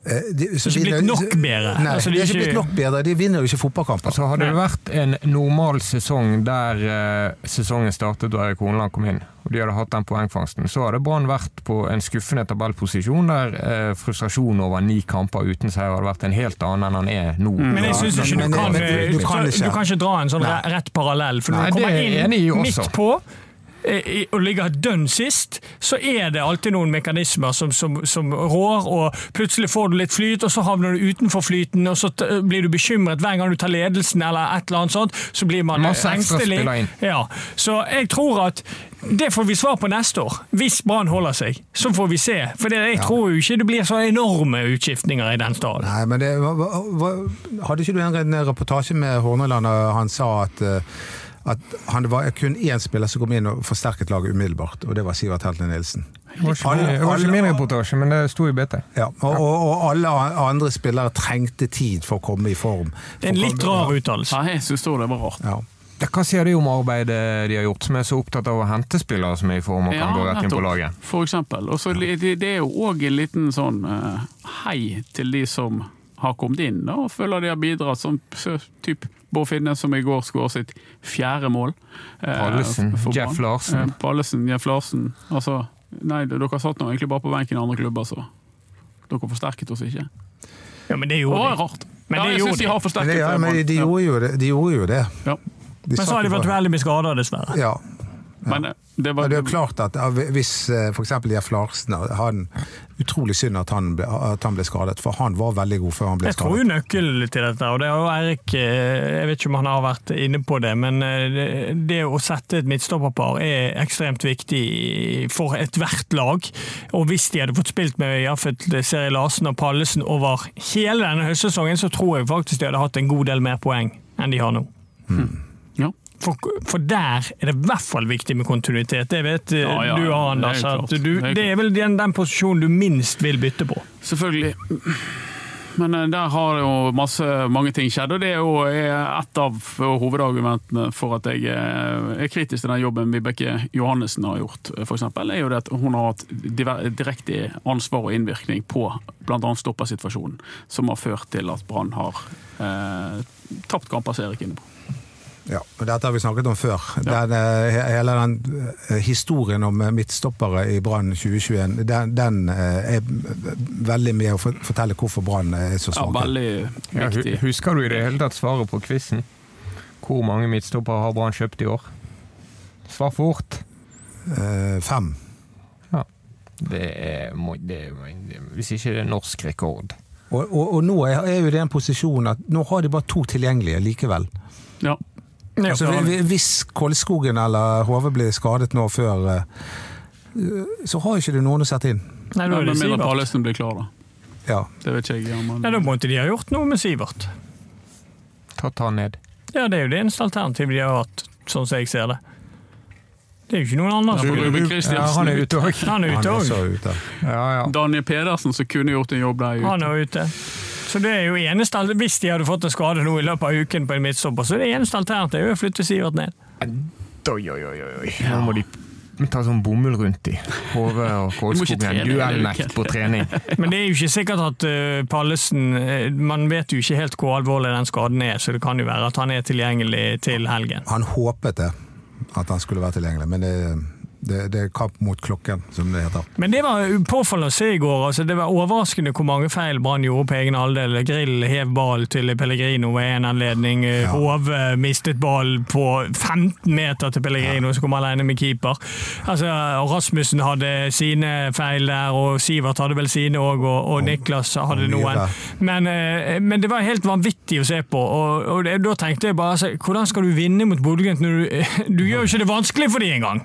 de, så Ikke blitt nok bedre. Nei, Altså, de de er ikke blitt nok bedre. De vinner jo ikke fotballkamper. Så hadde det vært en normal sesong der uh, sesongen startet da Erik Horneland kom inn, og de hadde hatt den poengfangsten, så hadde Brann vært på en skuffende tabellposisjon der uh, frustrasjon over ni kamper uten seier hadde vært en helt annen enn han er nå. Men jeg syns ikke du kan, du kan du kan ikke dra en sånn Nei. rett parallell. For Nei, du kommer er inn midt på eh, ligge dønn sist, så er det alltid noen mekanismer som, som, som rår, og plutselig får du litt flyt, og så havner du utenfor flyten, og så t blir du bekymret hver gang du tar ledelsen eller et eller annet sånt, så blir man Masse engstelig. Ja, så jeg tror at det får vi svar på neste år. Hvis Brann holder seg, så får vi se. For det, jeg tror jo ikke det blir så enorme utskiftninger i den staden. Nei, men det, hva, hva, Hadde ikke du en, reportasje med Horneland og han sa at eh, at han det var kun én spiller som kom inn og forsterket laget umiddelbart, og det var Sivert Heltne Nilsen. Det var ikke, Alle- min- var ikke min reportasje, men det sto i BT. Ja, og, og, og alle andre spillere trengte tid for å komme i form. Det er en litt rar uttalelse. Ja, jeg syns det var rart. Ja. Ja, Hva sier de om arbeidet de har gjort, som er så opptatt av å hente spillere som er i form og kan gå rett inn på laget? For eksempel. Også, det, det er jo òg en liten sånn eh, hei til de som har kommet inn da, og føler de har bidratt. Som så, typ Bård Finne, som i går skåret sitt fjerde mål. eh, Pallesen, Jeff Larsen. Eh, Pallesen, Jeff Larsen. Altså, nei, dere satt nå egentlig bare på benken i andre klubber, så dere forsterket oss ikke. Ja, men det gjorde de. rart. Men ja, jeg syns de har forsterket det, ja, men de, de, gjorde jo det, de gjorde jo det. Ja. De Men så har de vært veldig mye skada, dessverre. Ja. Men eh, det var det er klart at hvis f.eks. Jeff Larsen han, Utrolig synd at han, ble, at han ble skadet, for han var veldig god før han ble Jeg tror jo skadet. nøkkelen til dette, og det har jo Eirik eh, Jeg vet ikke om han har vært inne på det, men eh, det- det å sette et midtstopperpar er ekstremt viktig for ethvert lag. Og hvis de hadde fått spilt med Jaffet Seri Larsen og Pallesen over hele denne høstsesongen, så tror jeg faktisk de hadde hatt en god del mer poeng enn de har nå. ja. For, for der er det i hvert fall viktig med kontinuitet. Det vet eh, Ja, ja, du, Anders. det er du, Det er vel den, den posisjonen du minst vil bytte på. Selvfølgelig. Men eh, der har jo masse, mange ting skjedd, og det er jo et av hovedargumentene for at jeg eh, er kritisk til den jobben Vibeke Johannessen har gjort, f.eks. er jo det at hun har hatt direkte ansvar og innvirkning på bl.a. stoppersituasjonen, som har ført til at Brann har eh, tapt kamper som Erik er inne på. Ja, og Dette har vi snakket om før. Ja. Den, eh, hele den eh, historien om eh, midtstoppere i Brann 2021, den, den er veldig med å fortelle hvorfor Brann er så svak. Ja, veldig Ja, viktig. husker du i det hele tatt svaret på quizen? Hvor mange midtstoppere har Brann kjøpt i år? Svar fort. Eh, fem. Det er, det er, hvis ikke det er norsk rekord. Og, og, og nå er jo det en posisjon at nå har de bare to tilgjengelige likevel. Ja. Altså, Ja, hvi- Hvis Kolskogen eller Hove blir skadet nå før, eh, så har ikke du noen å sette inn. Nei, da er det Sivert. Pallesen blir klar, da. Ja. Det vet ikke jeg. Ja, men... Nei, da måtte de ha gjort noe med Sivert. Tatt han ned. Ja, det er jo det eneste alternativet de har hatt, sånn som jeg ser det. Det er jo ikke noen andre som Ja, han er ute òg. Han er ute òg. Ja, ja. Daniel Pedersen, som kunne gjort en jobb der ute. Han er ute. Så det er jo eneste, Hvis de hadde fått en skade nå i løpet av uken på en midtstopper, så er det eneste alternativet å flytte Sivert ned. Oi, oi, oi, oi. Nå må de ta sånn bomull rundt i hodet og Kålskogen. jo på trening. Men det er jo ikke sikkert at uh, Pallesen uh, Man vet jo ikke helt hvor alvorlig den skaden er, så det kan jo være at han er tilgjengelig til helgen. Han håpet det, at han skulle være tilgjengelig, men det, det, det er kamp mot klokken, som det heter. Men det var påfallende å se i går. altså Det var overraskende hvor mange feil Brann gjorde på egen halvdel. Grill hev ball til Pellegrino ved én anledning. Ja. Hove mistet ball på 15 meter til Pellegrino, som kom alene med keeper. Altså, Rasmussen hadde sine feil der, og Sivert hadde vel sine òg, og, og Niklas hadde og noen. Men, eh, men det var helt vanvittig å se på. og, og det, Da tenkte jeg bare altså, hvordan skal du vinne mot Bodø-Glimt når du Du gjør jo ikke det vanskelig for dem engang!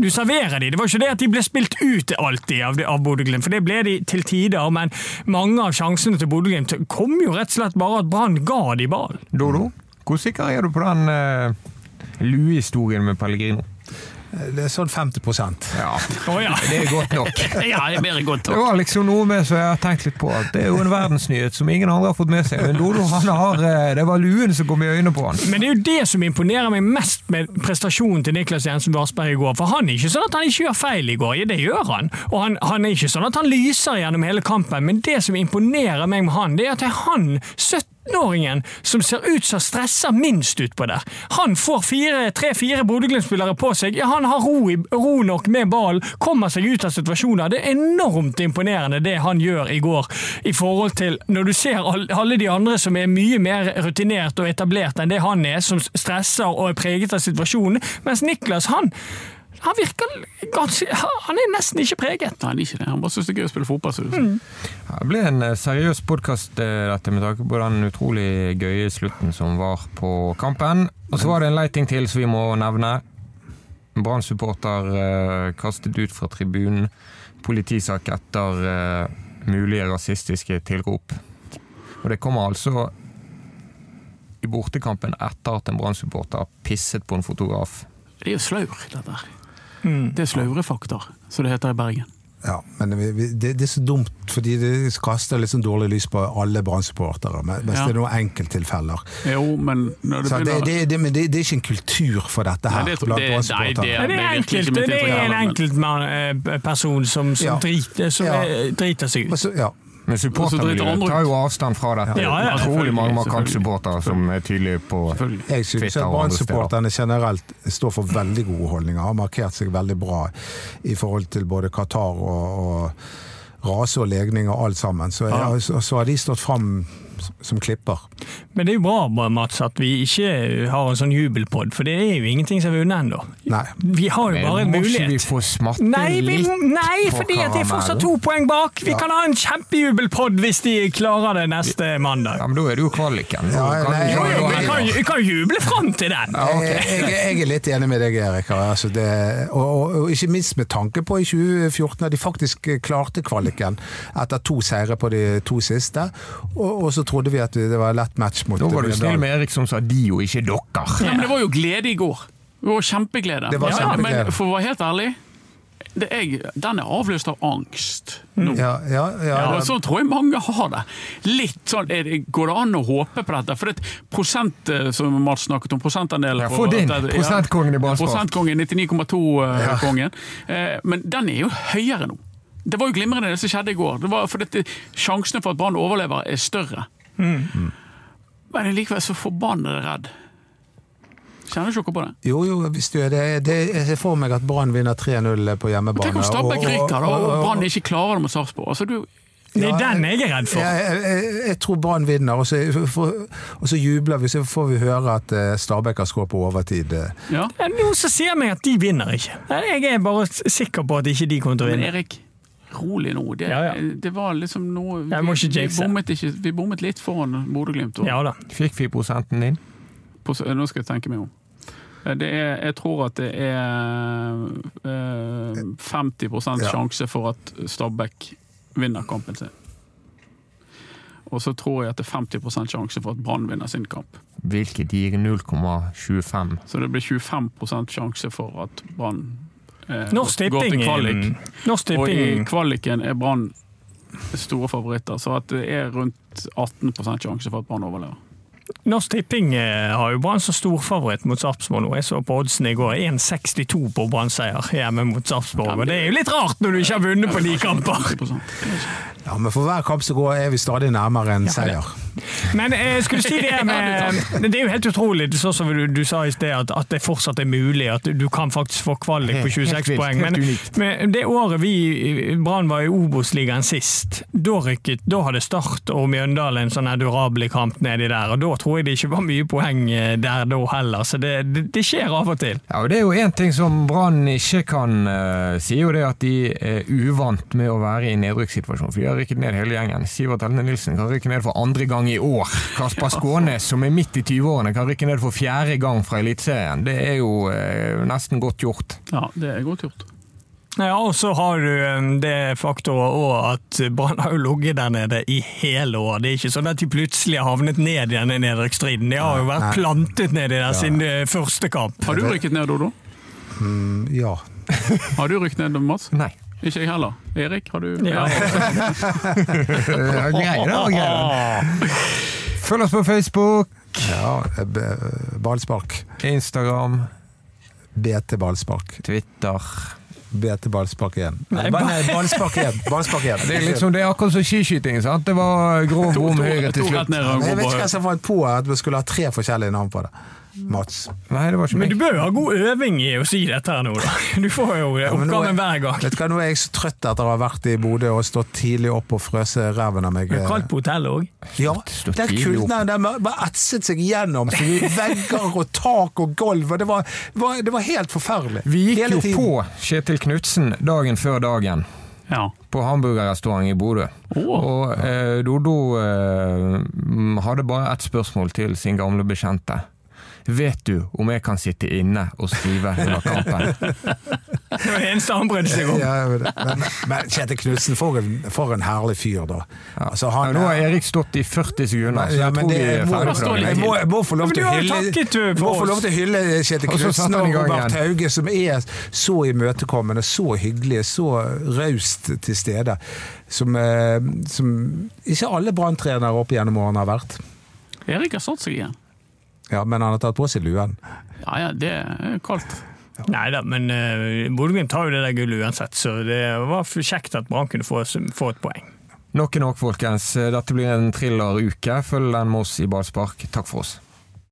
Du serverer de. Det var ikke det at de ble spilt ut alltid av, av Bodø-Glimt, for det ble de til tider. Men mange av sjansene til Bodø-Glimt kom jo rett og slett bare at Brann ga de ball. Dodo, hvor sikker er du på den uh, Louis-historien med Pellegrino? Det er sånn 50 Ja, Oh, ja. det er godt nok. Ja, det er mer godt Det var liksom noe med som jeg har tenkt litt på. Det er jo en verdensnyhet som ingen andre har fått med seg. Men Dodo, han har, eh, det var luen som kom i øynene på han. Men det er jo det som imponerer meg mest med prestasjonen til Niklas Jensen Varsberg i går. For han er ikke sånn at han ikke gjør feil i går, ja, det gjør han. Og han, han er ikke sånn at han lyser gjennom hele kampen, men det som imponerer meg med han, det er at han er han 17-åringen som ser ut som stresser minst utpå der. Han får tre-fire Bodø-Glimt-spillere på seg. Ja, han har ro, i, ro nok med ballen, kommer seg ut av situasjoner. Det er enormt imponerende det han gjør i går, i forhold til når du ser alle de andre som er mye mer rutinert og etablert enn det han er, som stresser og er preget av situasjonen, mens Niklas, han han virker ganske Han er nesten ikke preget. Nei, han er ikke det. Han bare syns det er gøy å spille fotball. Så. Mm. Ja, Det ble en eh, seriøs podkast, dette, med tanke på den utrolig gøye slutten som var på kampen. Og så var det en lei ting til som vi må nevne. Brann-supporter eh, kastet ut fra tribunen. Politisak etter eh, mulige rasistiske tilrop. Og det kommer altså i bortekampen etter at en Brann-supporter pisset på en fotograf. Det er jo slaur, dette her. Det er slaurefaktor, som det heter i Bergen. Ja, men det, det er så dumt, fordi det kaster litt sånn dårlig lys på alle Brann-supportere, men- mens Ja. det er noen enkelttilfeller. Jo, men det Så det, det, det, men det, det er ikke en kultur for dette Nei, her det blant nei, Brann-supportere. det- det er enkelt, det er en enkeltperson som, som, Ja. driter, som Ja. er, driter seg ut. så- ja. Men supportermiljøet tar jo avstand fra dette. Ja, ja, Utrolig mange Makan-supportere som er tydelige på Jeg synes at. Brann-supporterne generelt står for veldig gode holdninger. Har markert seg veldig bra i forhold til både Qatar og, og rase og legning og alt sammen. Så, Ja. så, så har de stått fram som klipper. Men det er jo bra Mats, at vi ikke har en sånn jubelpod, for det er jo ingenting som er vunnet ennå. Vi har jo bare en mulighet. må ikke vi få smatte Nei, vi, litt nei på fordi at det er fortsatt to poeng bak! Vi kan ha en kjempejubelpod hvis de klarer det neste mandag. Ja, men da er det jo kvaliken. Ja, nei, Jo, jo, vi kan, vi kan juble fram til den! jeg, jeg, jeg er litt enig med deg, Erik. Altså det, og, og, og ikke minst med tanke på i 2014, da de faktisk klarte kvaliken etter to seire på de to siste. Og, og så trodde vi at det var lett match mot Da var du snill med Erik som sa de og ikke dere. Ja, men det var jo glede i går. Det var kjempeglede. Det var Ja, kjempeglede. Men for å være helt ærlig, det er, den er avløst av angst nå. Ja, ja, ja, og Sånn tror jeg mange har det. Litt sånn, er det, Går det an å håpe på dette? For det prosent, eh, som Mats snakket om, prosentandel Ja, på- få din, Det, prosentkongen i ballspark. Prosentkongen, 99,2-kongen. Eh, Men den er jo høyere nå. Det var jo glimrende det som skjedde i går. Det var for dette, Sjansene for at Brann overlever er større. Mm. Men jeg er likevel så forbannet redd. Kjenner ikke dere på det? Jo, jo, hvis du er det, det Jeg ser for meg at Brann vinner 3-0 på hjemmebane. Tenk om Stabæk og- og- ryker da, og og- Brann ikke klarer det mot Sarpsborg. Altså, du, Det er Ja, den jeg er redd for. Jeg, jeg, jeg, jeg tror Brann vinner, og så, for, og så jubler vi. Så får vi høre at eh, Stabæk har skåret på overtid. eh. ja. Er som sier meg at de vinner ikke. Jeg er bare sikker på at ikke de kommer til å vinne. Men. Erik, rolig nå. Det, Ja, ja. det var liksom noe Jeg må ikke vi, bommet ikke, vi bommet litt foran Bodø-Glimt. Ja da. Fikk vi prosenten din? på- Nå skal jeg tenke meg om. Eh, Det er, jeg tror at det er eh, 50 Ja. sjanse for at Stabæk vinner kampen sin. Og så tror jeg at det er 50% sjanse for at Brann vinner sin kamp. Hvilket gir 0,25. Så det blir 25 sjanse for at Brann eh, Norsk går til Tipping. Og i kvaliken er Brann store favoritter, så at det er rundt 18 sjanse for at Brann overlever. Norsk Tipping eh, har jo Brann som storfavoritt mot Sarpsborg nå. Jeg så på oddsen i går. 1,62 på Brann-seier hjemme mot Sarpsborg. Men det er jo litt rart når du ikke har vunnet på de kamper! Ja, men for hver kamp som går, er vi stadig nærmere en seier. Men jeg skulle si det med Det er jo helt utrolig, sånn som du, du sa i sted, at, at det fortsatt er mulig. At du kan faktisk få kvalik på Helt 26 poeng. Men, men det året vi Brann var i Obos-ligaen sist, da, rykket, da hadde Start og Mjøndalen en sånn durabelig kamp nedi der. og Da tror jeg det ikke var mye poeng eh, der da heller. Så det, det, det skjer av og til. Ja, og Det er jo én ting som Brann ikke kan uh, si, jo det at de er uvant med å være i nedrykkssituasjon. For de har rykket ned hele gjengen. Sivert Elne Nilsen kan rykke ned for andre gang i år. Kasper Skånes, som er midt i 20-årene, kan rykke ned for fjerde gang fra Eliteserien. Det er jo eh, nesten godt gjort. Ja, det er godt gjort. Ja, og så har du eh, det faktoret òg at Brann har jo ligget der nede i hele år. Det er ikke sånn at de plutselig har havnet ned i denne nedrykksstriden. De har jo vært Nei. plantet nedi der siden eh, første kamp. Har du rykket ned, Odo? Mm, ja. Har du rykket ned, Mats? Nei. Ikke jeg heller. Erik, har du? Ja. Ja, grei, det greier. Følg oss på Facebook, ja eh, ballspark. Instagram, BT ballspark. Twitter. BT ballspark igjen. Nei, ballspark igjen. Ballspark igjen. Det er liksom, det er akkurat som skiskyting. sant? Det var grov bom høyre til slutt. Jeg vet ikke hva som fant på at vi skulle ha tre forskjellige navn på det. Mats. Nei, det var ikke Men du bør jo ha god øving i å si dette her nå, da. Du får jo er- oppgaven hver gang. Vet du hva, Nå er jeg så trøtt etter å ha vært i Bodø og stått tidlig opp og frøse ræven av meg. Det er kaldt på hotellet òg. Ja, den kulden den bare etset seg gjennom så vi vegger og tak og gulv. og Det var, var, det var helt forferdelig. Vi gikk Hele jo tiden. på Kjetil Knutsen dagen før dagen. Ja. På hamburgerrestaurant i Bodø. Oh. Og eh, Dodo eh, hadde bare ett spørsmål til sin gamle bekjente. Vet du om jeg kan sitte inne og skrive under kampen? Det var det eneste han brydde seg om. Ja, men, men, Kjetil Knutsen, for, for en herlig fyr, da. Altså, han, Ja, nå har Erik stått i 40 sekunder, så jeg men tror det- vi er ferdig for Jeg må, jeg må få lov til å hylle hylle Kjetil Knutsen og Robert. Hauge, som er så imøtekommende, så hyggelige, så raust til stede. Som, eh, som ikke alle branntrenere opp gjennom årene har vært. Erik har stått seg igjen. Ja, Men han har tatt på seg luen. Ja, ja, det er kaldt. Nei da, men uh, Bodø-Glimt har jo det der gullet uansett, så det var for kjekt at Brann kunne få, få et poeng. Nok er nok, folkens. Dette blir en thrilleruke. Følg den med oss i Ballspark. Takk for oss.